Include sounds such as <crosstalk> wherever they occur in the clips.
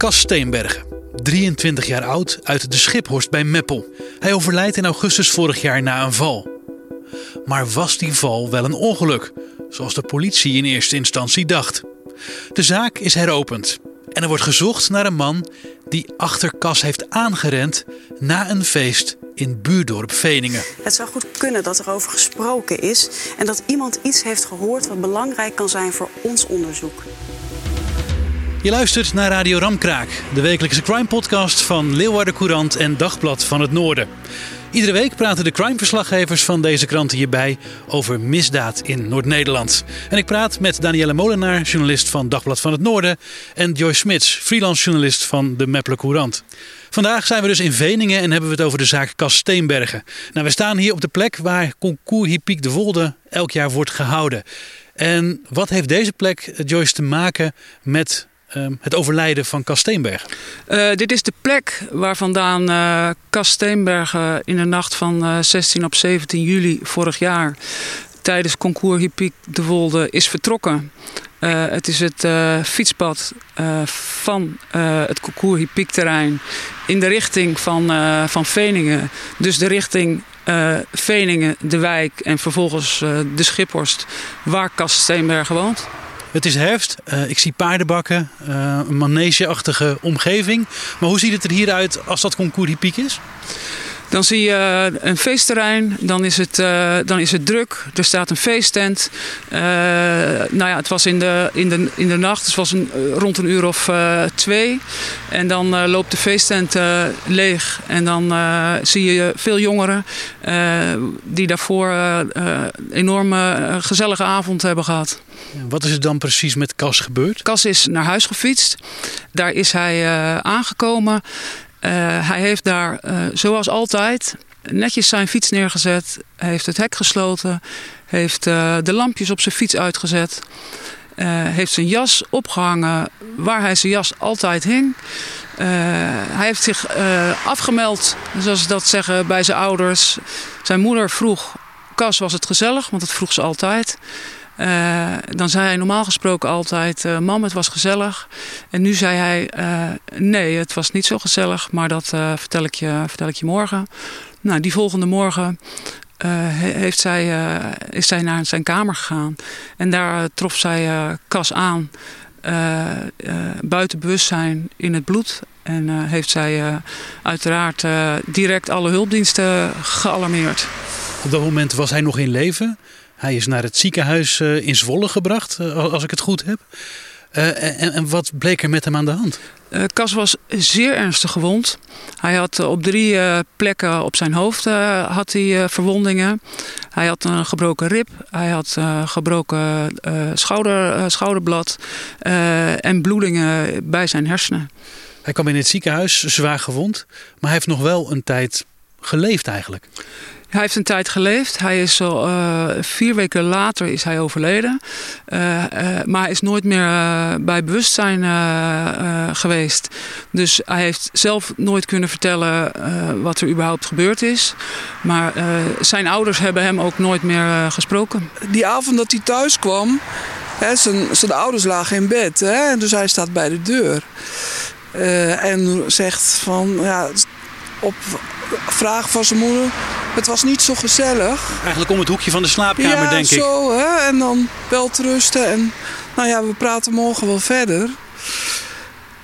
Cas Steenbergen, 23 jaar oud, uit de Schiphorst bij Meppel. Hij overlijdt in augustus vorig jaar na een val. Maar was die val wel een ongeluk, zoals de politie in eerste instantie dacht? De zaak is heropend en er wordt gezocht naar een man die achter Cas heeft aangerend na een feest in buurdorp Veningen. Het zou goed kunnen dat er over gesproken is en dat iemand iets heeft gehoord wat belangrijk kan zijn voor ons onderzoek. Je luistert naar Radio Ramkraak, de wekelijkse crime-podcast van Leeuwarden Courant en Dagblad van het Noorden. Iedere week praten de crime-verslaggevers van deze kranten hierbij over misdaad in Noord-Nederland. En ik praat met Danielle Molenaar, journalist van Dagblad van het Noorden, en Joyce Smits, freelance journalist van de Meppler Courant. Vandaag zijn we dus in Veningen en hebben we het over de zaak Kas Steenbergen. Nou, we staan hier op de plek waar Concours Hippiek de Wolde elk jaar wordt gehouden. En wat heeft deze plek, Joyce, te maken met Ehm, het overlijden van Cas Steenbergen? Uh, dit is de plek waar vandaan uh, in de nacht van uh, eh, 16 op 17 juli vorig jaar tijdens concours Hippiek de Wolde is vertrokken. het is het fietspad van het concours Hippiek terrein in de richting van, van Veningen. Dus de richting Veningen, de wijk en vervolgens de Schiphorst waar Cas Steenbergen woont. Het is herfst. Uh, ik zie paardenbakken, uh, een manegeachtige omgeving. Maar hoe ziet het er hier uit als dat concours piek is? Dan zie je een feestterrein, dan is het, uh, dan is het druk. Er staat een feesttent. Uh, nou ja, het was in de, in de, in de nacht, het was een, rond een uur of uh, twee. En dan loopt de feesttent leeg. En dan zie je veel jongeren die daarvoor een enorme gezellige avond hebben gehad. Wat is er dan precies met Cas gebeurd? Cas is naar huis gefietst. Daar is hij aangekomen. Uh, hij heeft daar, uh, zoals altijd, netjes zijn fiets neergezet. heeft het hek gesloten. Heeft uh, de lampjes op zijn fiets uitgezet. heeft zijn jas opgehangen waar hij zijn jas altijd hing. hij heeft zich afgemeld, zoals ze dat zeggen, bij zijn ouders. Zijn moeder vroeg, Kas was het gezellig, want dat vroeg ze altijd. Uh, dan zei hij normaal gesproken altijd: uh, Mam, het was gezellig. En nu zei hij: uh, Nee, het was niet zo gezellig, maar dat vertel, ik je, vertel ik je morgen. Nou, die volgende morgen heeft zij, is zij naar zijn kamer gegaan. En daar trof zij Kas aan. buiten bewustzijn in het bloed. En heeft zij uiteraard direct alle hulpdiensten gealarmeerd. Op dat moment was hij nog in leven. Hij is naar het ziekenhuis eh, in Zwolle gebracht, eh, als ik het goed heb. Eh, en, en, wat bleek er met hem aan de hand? Cas was zeer ernstig gewond. Hij had op drie plekken op zijn hoofd had hij, verwondingen. Hij had een gebroken rib, hij had gebroken schouder, schouderblad en bloedingen bij zijn hersenen. Hij kwam in het ziekenhuis, zwaar gewond, maar hij heeft nog wel een tijd geleefd eigenlijk. Hij heeft een tijd geleefd. Hij is zo, uh, vier weken later is hij overleden. Uh, uh, maar hij is nooit meer bij bewustzijn geweest. Dus hij heeft zelf nooit kunnen vertellen wat er überhaupt gebeurd is. Maar zijn ouders hebben hem ook nooit meer gesproken. Die avond dat hij thuis kwam, hè, zijn, zijn ouders lagen in bed. Hè, dus hij staat bij de deur. en zegt van, ja, op vraag van zijn moeder. Het was niet zo gezellig. Eigenlijk om het hoekje van de slaapkamer, denk ik. Ja, zo. Hè? En dan wel rusten. En nou ja, we praten morgen wel verder.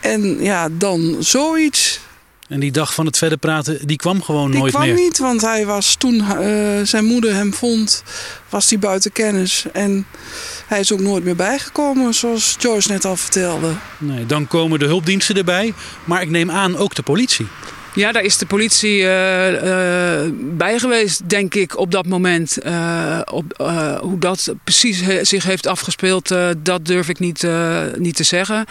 En ja, dan zoiets. En die dag van het verder praten, die kwam gewoon nooit meer? Die kwam niet, want hij was toen uh, zijn moeder hem vond, was hij buiten kennis. En hij is ook nooit meer bijgekomen, zoals Joyce net al vertelde. Nee, dan komen de hulpdiensten erbij. Maar ik neem aan ook de politie. Ja, daar is de politie uh, uh, bij geweest, denk ik, op dat moment. Uh, op, hoe dat precies zich heeft afgespeeld, dat durf ik niet, niet te zeggen.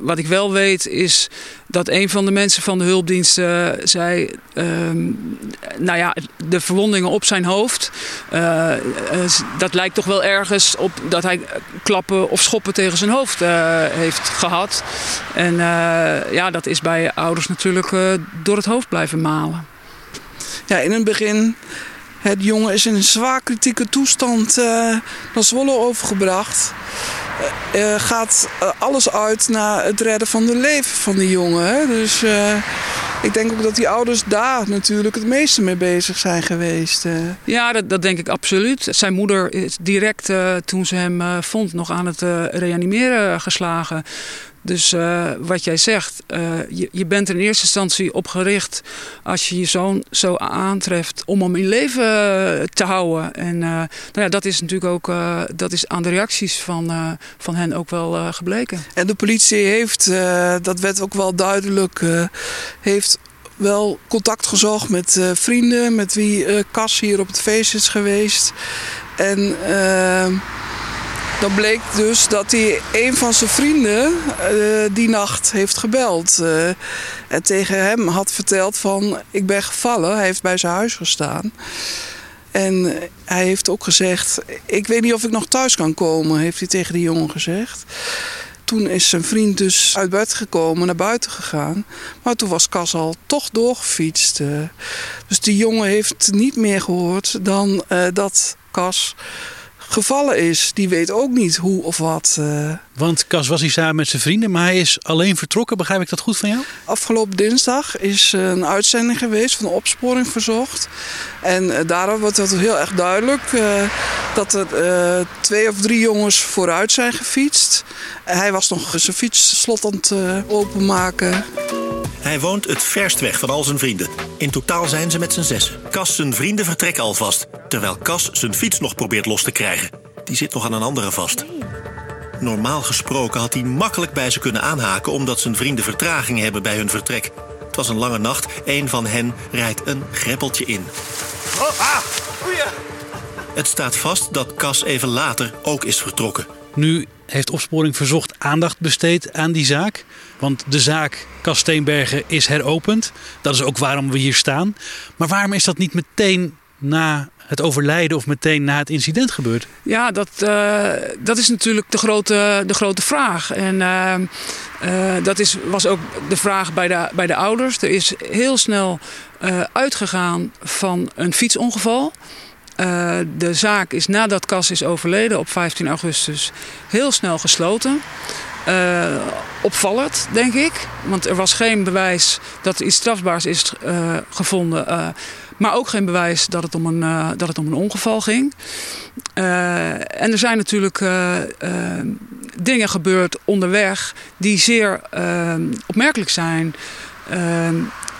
wat ik wel weet is dat een van de mensen van de hulpdiensten zei... Ehm, nou ja, de verwondingen op zijn hoofd... dat lijkt toch wel ergens op dat hij klappen of schoppen tegen zijn hoofd heeft gehad. En ja, dat is bij ouders natuurlijk door het hoofd blijven malen. Ja, in het begin, het jongen is in een zwaar kritieke toestand naar Zwolle overgebracht. Uh, gaat alles uit naar het redden van de leven van die jongen. Hè? Dus ik denk ook dat die ouders daar natuurlijk het meeste mee bezig zijn geweest. Ja, dat, dat denk ik absoluut. Zijn moeder is direct toen ze hem vond nog aan het reanimeren geslagen. Dus uh, wat jij zegt, uh, je, je, bent in eerste instantie op gericht als je je zoon zo aantreft om hem in leven te houden. En uh, nou ja, dat is natuurlijk ook dat is aan de reacties van, van hen ook wel gebleken. En de politie heeft, dat werd ook wel duidelijk, heeft wel contact gezocht met vrienden, met wie Cas hier op het feest is geweest. En dan bleek dus dat hij een van zijn vrienden uh, die nacht heeft gebeld. Uh, en tegen hem had verteld van ik ben gevallen. Hij heeft bij zijn huis gestaan. En hij heeft ook gezegd, ik weet niet of ik nog thuis kan komen, heeft hij tegen die jongen gezegd. Toen is zijn vriend dus uit bed gekomen, naar buiten gegaan. Maar toen was Cas al toch doorgefietst. Uh, dus die jongen heeft niet meer gehoord dan dat Cas gevallen is. Die weet ook niet hoe of wat. Uh... Want Cas was hij samen met zijn vrienden, maar hij is alleen vertrokken. Begrijp ik dat goed van jou? Afgelopen dinsdag is een uitzending geweest van Opsporing Verzocht. En uh, daarom wordt het heel erg duidelijk uh, dat er twee of drie jongens vooruit zijn gefietst. hij was nog zijn fietsslot aan het openmaken. Hij woont het verst weg van al zijn vrienden. In totaal zijn ze met z'n zessen. Cas zijn vrienden vertrekken alvast, terwijl Cas zijn fiets nog probeert los te krijgen. Die zit nog aan een andere vast. Normaal gesproken had hij makkelijk bij ze kunnen aanhaken omdat zijn vrienden vertraging hebben bij hun vertrek. Het was een lange nacht. Een van hen rijdt een greppeltje in. Oh, ah, Het staat vast dat Cas even later ook is vertrokken. Nu heeft opsporing verzocht aandacht besteed aan die zaak. Want de zaak Kasteenbergen is heropend. Dat is ook waarom we hier staan. Maar waarom is dat niet meteen na het overlijden of meteen na het incident gebeurd? Ja, dat, uh, dat is natuurlijk de grote, de grote vraag. En uh, uh, dat is, was ook de vraag bij de, bij de ouders. Er is heel snel uitgegaan van een fietsongeval. De zaak is nadat Cas is overleden op 15 augustus heel snel gesloten. Opvallend, denk ik. Want er was geen bewijs dat er iets strafbaars is gevonden. Maar ook geen bewijs dat het om een, dat het om een ongeval ging. en er zijn natuurlijk dingen gebeurd onderweg die zeer opmerkelijk zijn.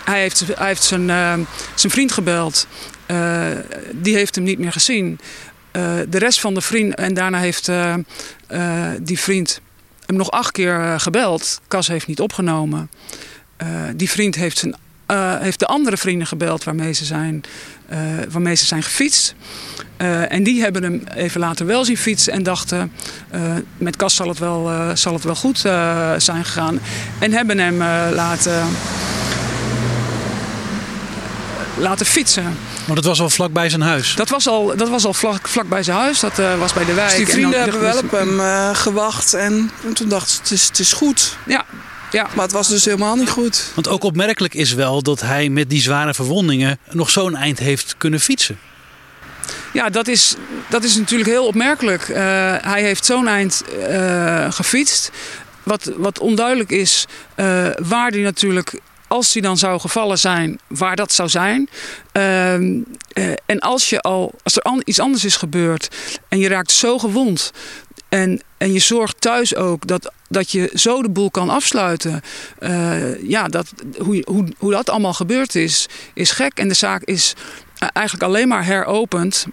hij heeft, hij heeft zijn, zijn vriend gebeld. die heeft hem niet meer gezien. de rest van de vriend... En daarna heeft die vriend hem nog acht keer eh, gebeld. Cas heeft niet opgenomen. Die vriend heeft, zijn, uh, heeft de andere vrienden gebeld waarmee ze zijn, uh, waarmee ze zijn gefietst. en die hebben hem even later wel zien fietsen en dachten... met Cas zal het wel, zal het wel goed zijn gegaan. En hebben hem laten, laten fietsen. Maar dat was al vlak bij zijn huis? Dat was al, dat was al vlak, vlak bij zijn huis. Dat uh, was bij de wijk. Dus die vrienden hebben wel op hem uh, gewacht. En, en, toen dacht ze, het is, het is goed. Ja. Ja. Maar het was dus helemaal niet goed. Want ook opmerkelijk is wel dat hij met die zware verwondingen nog zo'n eind heeft kunnen fietsen. Ja, dat is, dat is natuurlijk heel opmerkelijk. Uh, hij heeft zo'n eind gefietst. Wat, wat onduidelijk is, waar hij natuurlijk als die dan zou gevallen zijn, waar dat zou zijn. Ehm, eh, en als, je al, als er iets anders is gebeurd en je raakt zo gewond. En, en je zorgt thuis ook dat, dat je zo de boel kan afsluiten. Uh, ja, dat, hoe, hoe, hoe dat allemaal gebeurd is, is gek. En de zaak is eh, eigenlijk alleen maar heropend.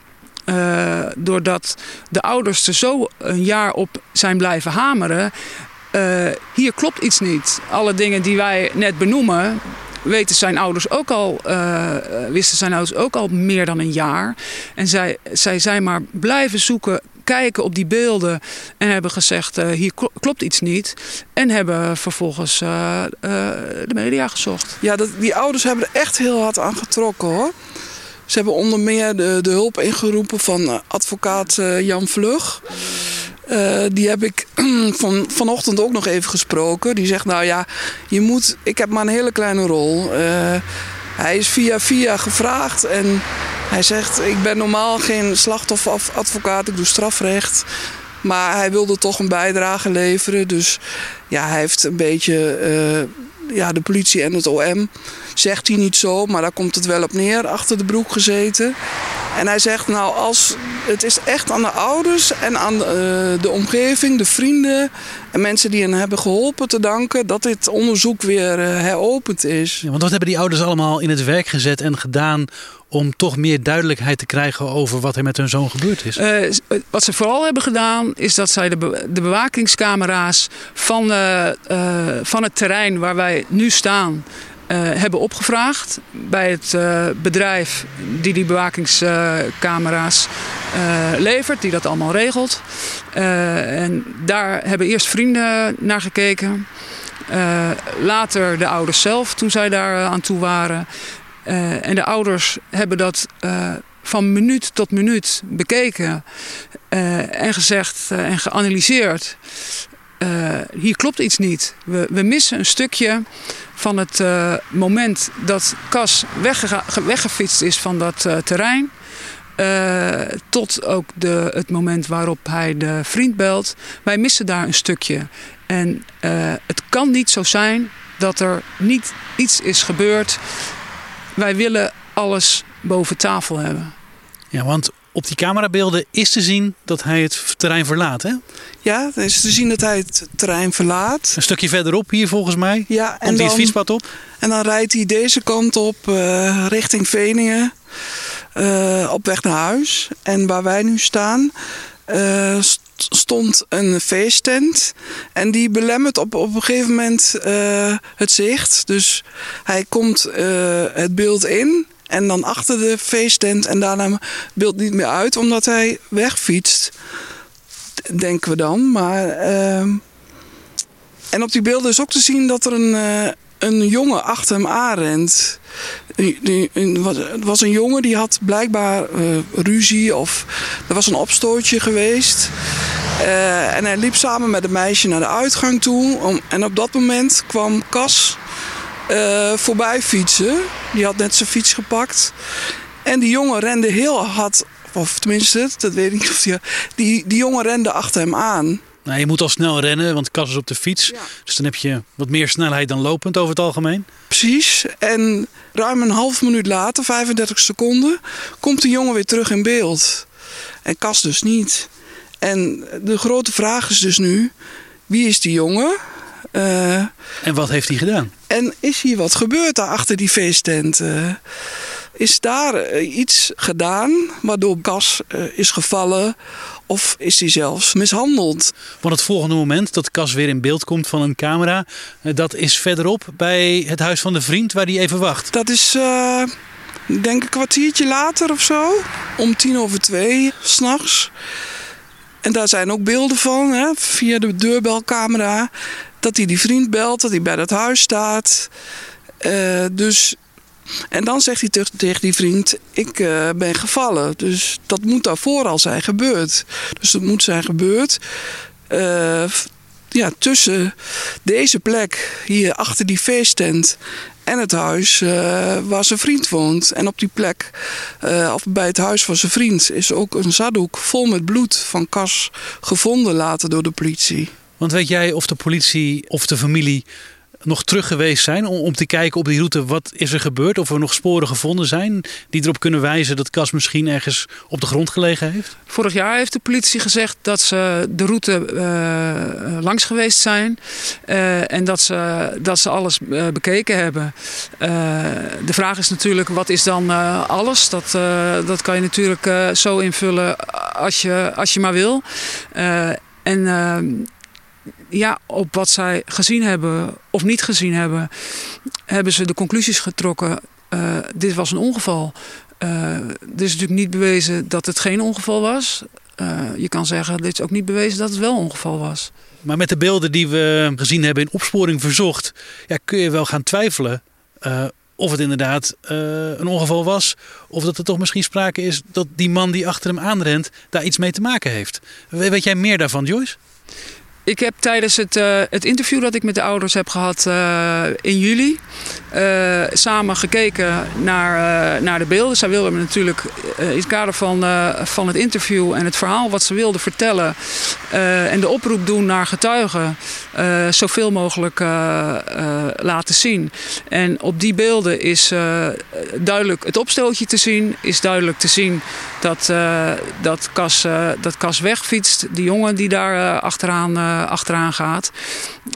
Uh, doordat de ouders er zo een jaar op zijn blijven hameren. Uh, hier klopt iets niet. Alle dingen die wij net benoemen, weten zijn ouders ook al, wisten zijn ouders ook al meer dan een jaar. En zij, zij zijn maar blijven zoeken, kijken op die beelden en hebben gezegd: uh, hier klopt iets niet. En hebben vervolgens uh, de media gezocht. Ja, dat, die ouders hebben er echt heel hard aan getrokken hoor. Ze hebben onder meer de, de hulp ingeroepen van advocaat Jan Vlug. Die heb ik <clears throat> van, vanochtend ook nog even gesproken. Die zegt, nou ja, je moet, ik heb maar een hele kleine rol. Hij is via via gevraagd en hij zegt, ik ben normaal geen slachtofferadvocaat, ik doe strafrecht. Maar hij wilde toch een bijdrage leveren. Dus ja, hij heeft een beetje uh, ja, de politie en het OM, zegt hij niet zo, maar daar komt het wel op neer, achter de broek gezeten. En hij zegt, nou, als, het is echt aan de ouders en aan de, uh, de omgeving, de vrienden en mensen die hen hebben geholpen te danken dat dit onderzoek weer uh, heropend is. Ja, want wat hebben die ouders allemaal in het werk gezet en gedaan om toch meer duidelijkheid te krijgen over wat er met hun zoon gebeurd is? Uh, wat ze vooral hebben gedaan is dat zij de, be de bewakingscamera's van, van het terrein waar wij nu staan hebben opgevraagd bij het uh, bedrijf die die bewakingscamera's uh, levert, die dat allemaal regelt. en daar hebben eerst vrienden naar gekeken. later de ouders zelf, toen zij daar aan toe waren. en de ouders hebben dat van minuut tot minuut bekeken en gezegd en geanalyseerd. hier klopt iets niet. We, we missen een stukje van het uh, moment dat Cas weggefietst is van dat uh, terrein. Uh, tot ook de, het moment waarop hij de vriend belt. Wij missen daar een stukje. En het kan niet zo zijn dat er niet iets is gebeurd. Wij willen alles boven tafel hebben. Ja, want op die camerabeelden is te zien dat hij het terrein verlaat, hè? Ja, het is te zien dat hij het terrein verlaat. Een stukje verderop hier volgens mij. Ja, en Komt hij het fietspad op? En dan rijdt hij deze kant op uh, richting Veningen. Uh, op weg naar huis. En waar wij nu staan... Uh, stond een feesttent. En die belemmert op, op een gegeven moment het zicht. Dus hij komt het beeld in. En dan achter de feesttent. En daarna beeld niet meer uit, omdat hij wegfietst. Denken we dan. Maar. Uh... En op die beelden is ook te zien dat er een, uh, een jongen achter hem aanrent. Het was een jongen die had blijkbaar uh, ruzie of er was een opstootje geweest. Uh, en hij liep samen met een meisje naar de uitgang toe. Om, en op dat moment kwam Cas uh, voorbij fietsen. Die had net zijn fiets gepakt. En die jongen rende heel hard, of tenminste, dat weet ik niet of die, die, die jongen rende achter hem aan. Nou, je moet al snel rennen, want Kas is op de fiets. Ja. Dus dan heb je wat meer snelheid dan lopend over het algemeen. Precies. En ruim een half minuut later, 35 seconden, komt de jongen weer terug in beeld. En Kas dus niet. En de grote vraag is dus nu: wie is die jongen? Uh, en wat heeft hij gedaan? En is hier wat gebeurd daar achter die feesttent? Uh, is daar uh, iets gedaan waardoor Cas is gevallen? Of is hij zelfs mishandeld? Want het volgende moment dat Cas weer in beeld komt van een camera, dat is verderop bij het huis van de vriend waar hij even wacht. Dat is denk een kwartiertje later of zo. Om tien over twee s'nachts. En daar zijn ook beelden van, hè, via de deurbelcamera dat hij die vriend belt, dat hij bij dat huis staat. Uh, dus, en dan zegt hij tegen die vriend: Ik uh, ben gevallen. Dus dat moet daarvoor al zijn gebeurd. Dus dat moet zijn gebeurd. Uh, ja, tussen deze plek, hier achter die feesttent, en het huis waar zijn vriend woont. En op die plek, of bij het huis van zijn vriend, is ook een zaddoek vol met bloed van Cas gevonden later door de politie. Want weet jij of de politie of de familie nog terug geweest zijn om, om te kijken op die route wat is er gebeurd? Of er nog sporen gevonden zijn die erop kunnen wijzen dat Cas misschien ergens op de grond gelegen heeft? Vorig jaar heeft de politie gezegd dat ze de route uh, langs geweest zijn uh, en dat ze, dat ze alles uh, bekeken hebben. de vraag is natuurlijk, wat is dan alles? Dat, dat kan je natuurlijk zo invullen als je, als je maar wil. en ja, op wat zij gezien hebben of niet gezien hebben, hebben ze de conclusies getrokken. Uh, dit was een ongeval. Uh, het is natuurlijk niet bewezen dat het geen ongeval was. Uh, je kan zeggen, dit is ook niet bewezen dat het wel een ongeval was. Maar met de beelden die we gezien hebben in opsporing verzocht, ja, kun je wel gaan twijfelen of het inderdaad een ongeval was. Of dat er toch misschien sprake is dat die man die achter hem aanrent daar iets mee te maken heeft. Weet jij meer daarvan, Joyce? Ik heb tijdens het, uh, het interview dat ik met de ouders heb gehad uh, in juli uh, samen gekeken naar, naar de beelden. Zij wilden me natuurlijk in het kader van, van het interview en het verhaal wat ze wilden vertellen en de oproep doen naar getuigen zoveel mogelijk laten zien. En op die beelden is duidelijk het opstootje te zien, is duidelijk te zien dat, dat, Cas, dat Cas wegfietst, die jongen die daar achteraan eh, achteraan gaat.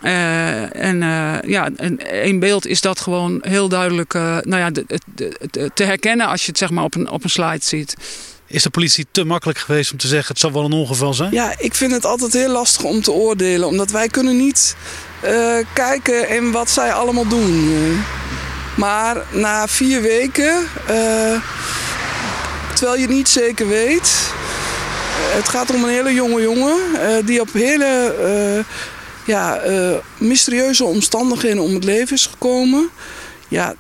Uh, en uh, ja, een beeld is dat gewoon heel duidelijk nou ja, te herkennen als je het zeg maar op een, op een slide ziet. Is de politie te makkelijk geweest om te zeggen het zal wel een ongeval zijn? Ja, ik vind het altijd heel lastig om te oordelen. Omdat wij kunnen niet kijken in wat zij allemaal doen. Maar na vier weken, terwijl je niet zeker weet, het gaat om een hele jonge jongen uh, die op hele uh, ja, uh, mysterieuze omstandigheden om het leven is gekomen. Ja,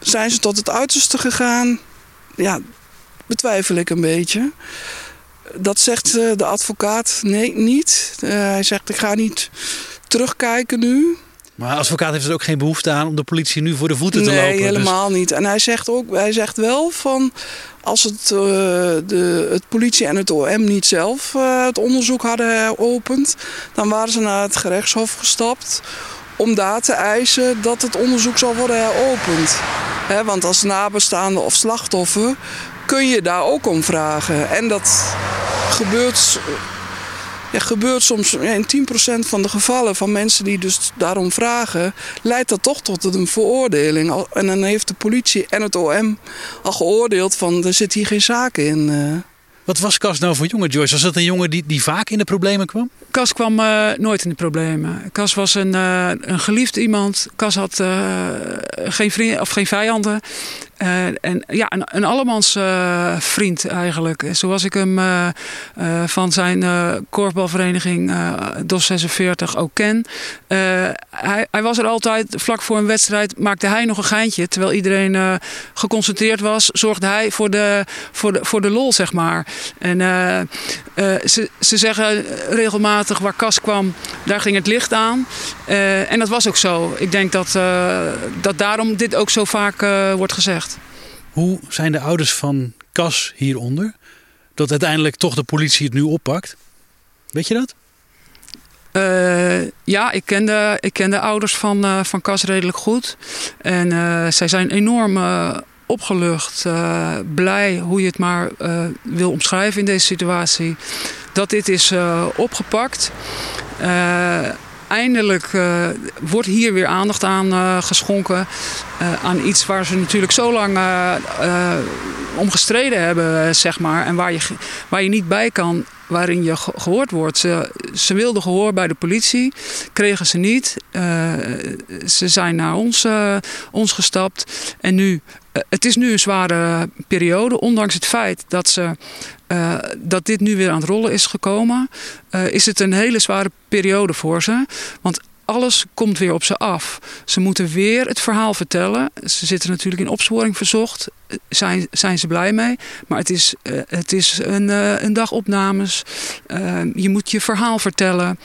zijn ze tot het uiterste gegaan? Ja, betwijfel ik een beetje. Dat zegt de advocaat nee, niet. hij zegt ik ga niet terugkijken nu. Maar advocaat heeft er ook geen behoefte aan om de politie nu voor de voeten te nee, lopen. Nee, dus- helemaal niet. En hij zegt, ook, hij zegt wel van als het, uh, de, het politie en het OM niet zelf uh, het onderzoek hadden heropend, dan waren ze naar het gerechtshof gestapt om daar te eisen dat het onderzoek zal worden heropend. He, want als nabestaande of slachtoffer kun je daar ook om vragen. En dat gebeurt ja, gebeurt soms in 10% van de gevallen van mensen die dus daarom vragen, leidt dat toch tot een veroordeling. En dan heeft de politie en het OM al geoordeeld van er zit hier geen zaak in. Eh. Wat was Cas nou voor jongen, Joyce? Was dat een jongen die, die vaak in de problemen kwam? Cas kwam uh, nooit in de problemen. Cas was een, uh, een geliefd iemand. Cas had uh, geen, vrienden, of geen vijanden. En ja, een, een allemans vriend eigenlijk. Zoals ik hem van zijn korfbalvereniging DOS 46 ook ken. Hij, hij was er altijd, vlak voor een wedstrijd maakte hij nog een geintje. Terwijl iedereen geconcentreerd was, zorgde hij voor de, voor de, voor de lol, zeg maar. En ze, ze zeggen regelmatig waar Kas kwam, daar ging het licht aan. En dat was ook zo. Ik denk dat, dat daarom dit ook zo vaak wordt gezegd. Hoe zijn de ouders van Kas hieronder? Dat uiteindelijk toch de politie het nu oppakt? Weet je dat? Ja, ik ken, de, ik ken de ouders van, van Cas redelijk goed. En zij zijn enorm opgelucht, blij, hoe je het maar wil omschrijven in deze situatie dat dit is uh, opgepakt. Uh, eindelijk uh, wordt hier weer aandacht aan geschonken. aan iets waar ze natuurlijk zo lang om gestreden hebben, zeg maar. En waar je, waar je niet bij kan, waarin je gehoord wordt. Ze, ze wilden gehoor bij de politie, kregen ze niet. ze zijn naar ons, ons gestapt. En nu, het is nu een zware periode, ondanks het feit dat ze dat dit nu weer aan het rollen is gekomen, is het een hele zware periode voor ze. Want alles komt weer op ze af. Ze moeten weer het verhaal vertellen. Ze zitten natuurlijk in opsporing verzocht. Zijn, zijn ze blij mee. Maar het is, uh, het is een, een dag opnames. je moet je verhaal vertellen.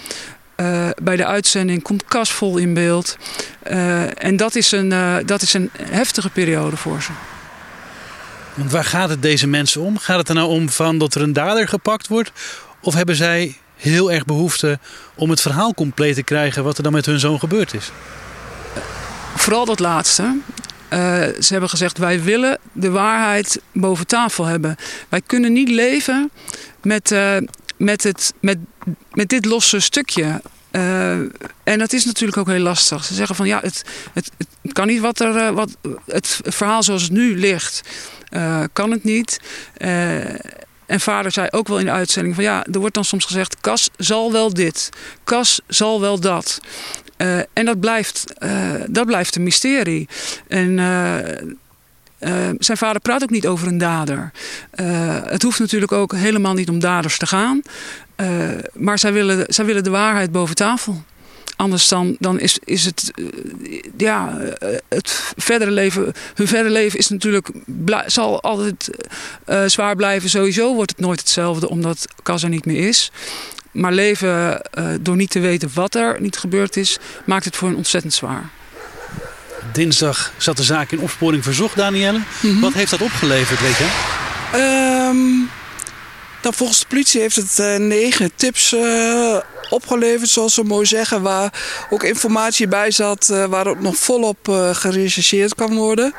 bij de uitzending komt Kas vol in beeld. en dat is, een, dat is een heftige periode voor ze. Want waar gaat het deze mensen om? Gaat het er nou om van dat er een dader gepakt wordt? Of hebben zij heel erg behoefte om het verhaal compleet te krijgen wat er dan met hun zoon gebeurd is? Vooral dat laatste. Uh, ze hebben gezegd: wij willen de waarheid boven tafel hebben. Wij kunnen niet leven met, uh, met, het, met, met dit losse stukje. Uh, en dat is natuurlijk ook heel lastig. Ze zeggen van ja, het, het, het kan niet wat er, wat, het verhaal zoals het nu ligt kan het niet. En vader zei ook wel in de uitzending van ja, er wordt dan soms gezegd, Cas zal wel dit, Cas zal wel dat. Uh, en dat blijft, uh, dat blijft een mysterie. En uh, zijn vader praat ook niet over een dader. het hoeft natuurlijk ook helemaal niet om daders te gaan. maar zij willen, zij willen de waarheid boven tafel. Anders dan, dan is, is het, uh, ja, uh, het verdere leven, hun verdere leven is natuurlijk, zal altijd uh, zwaar blijven. Sowieso wordt het nooit hetzelfde, omdat Cas er niet meer is. Maar leven door niet te weten wat er niet gebeurd is, maakt het voor hen ontzettend zwaar. Dinsdag zat de zaak in opsporing verzocht, Danielle. Mm -hmm. Wat heeft dat opgeleverd, weet je? Um, nou, volgens de politie heeft het uh, negen tips uh, opgeleverd, zoals ze mooi zeggen. Waar ook informatie bij zat uh, waar nog volop uh, gerechercheerd kan worden.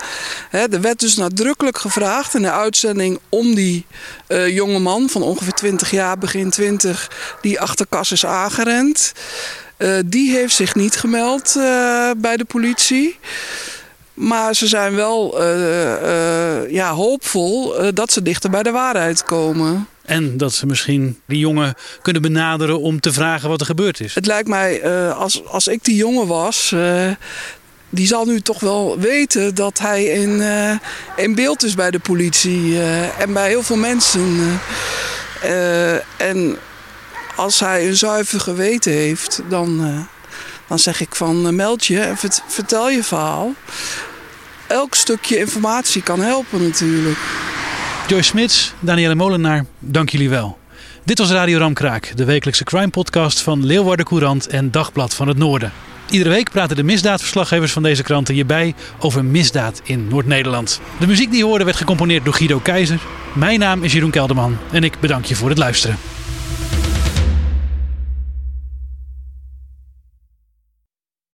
Hè, er werd dus nadrukkelijk gevraagd in de uitzending om die uh, jonge man van ongeveer 20 jaar, begin 20, die achter kas is aangerend. die heeft zich niet gemeld bij de politie. Maar ze zijn wel ja, hoopvol dat ze dichter bij de waarheid komen. En dat ze misschien die jongen kunnen benaderen om te vragen wat er gebeurd is. Het lijkt mij, uh, als, als ik die jongen was, uh, die zal nu toch wel weten dat hij in, uh, in beeld is bij de politie en bij heel veel mensen. en als hij een zuiver geweten heeft, dan, dan zeg ik van meld je en vertel je verhaal. Elk stukje informatie kan helpen natuurlijk. Joyce Smits, Danielle Molenaar, dank jullie wel. Dit was Radio Ramkraak, de wekelijkse crime podcast van Leeuwarden Courant en Dagblad van het Noorden. Iedere week praten de misdaadverslaggevers van deze kranten hierbij over misdaad in Noord-Nederland. De muziek die je hoorde werd gecomponeerd door Guido Keizer. Mijn naam is Jeroen Kelderman en ik bedank je voor het luisteren.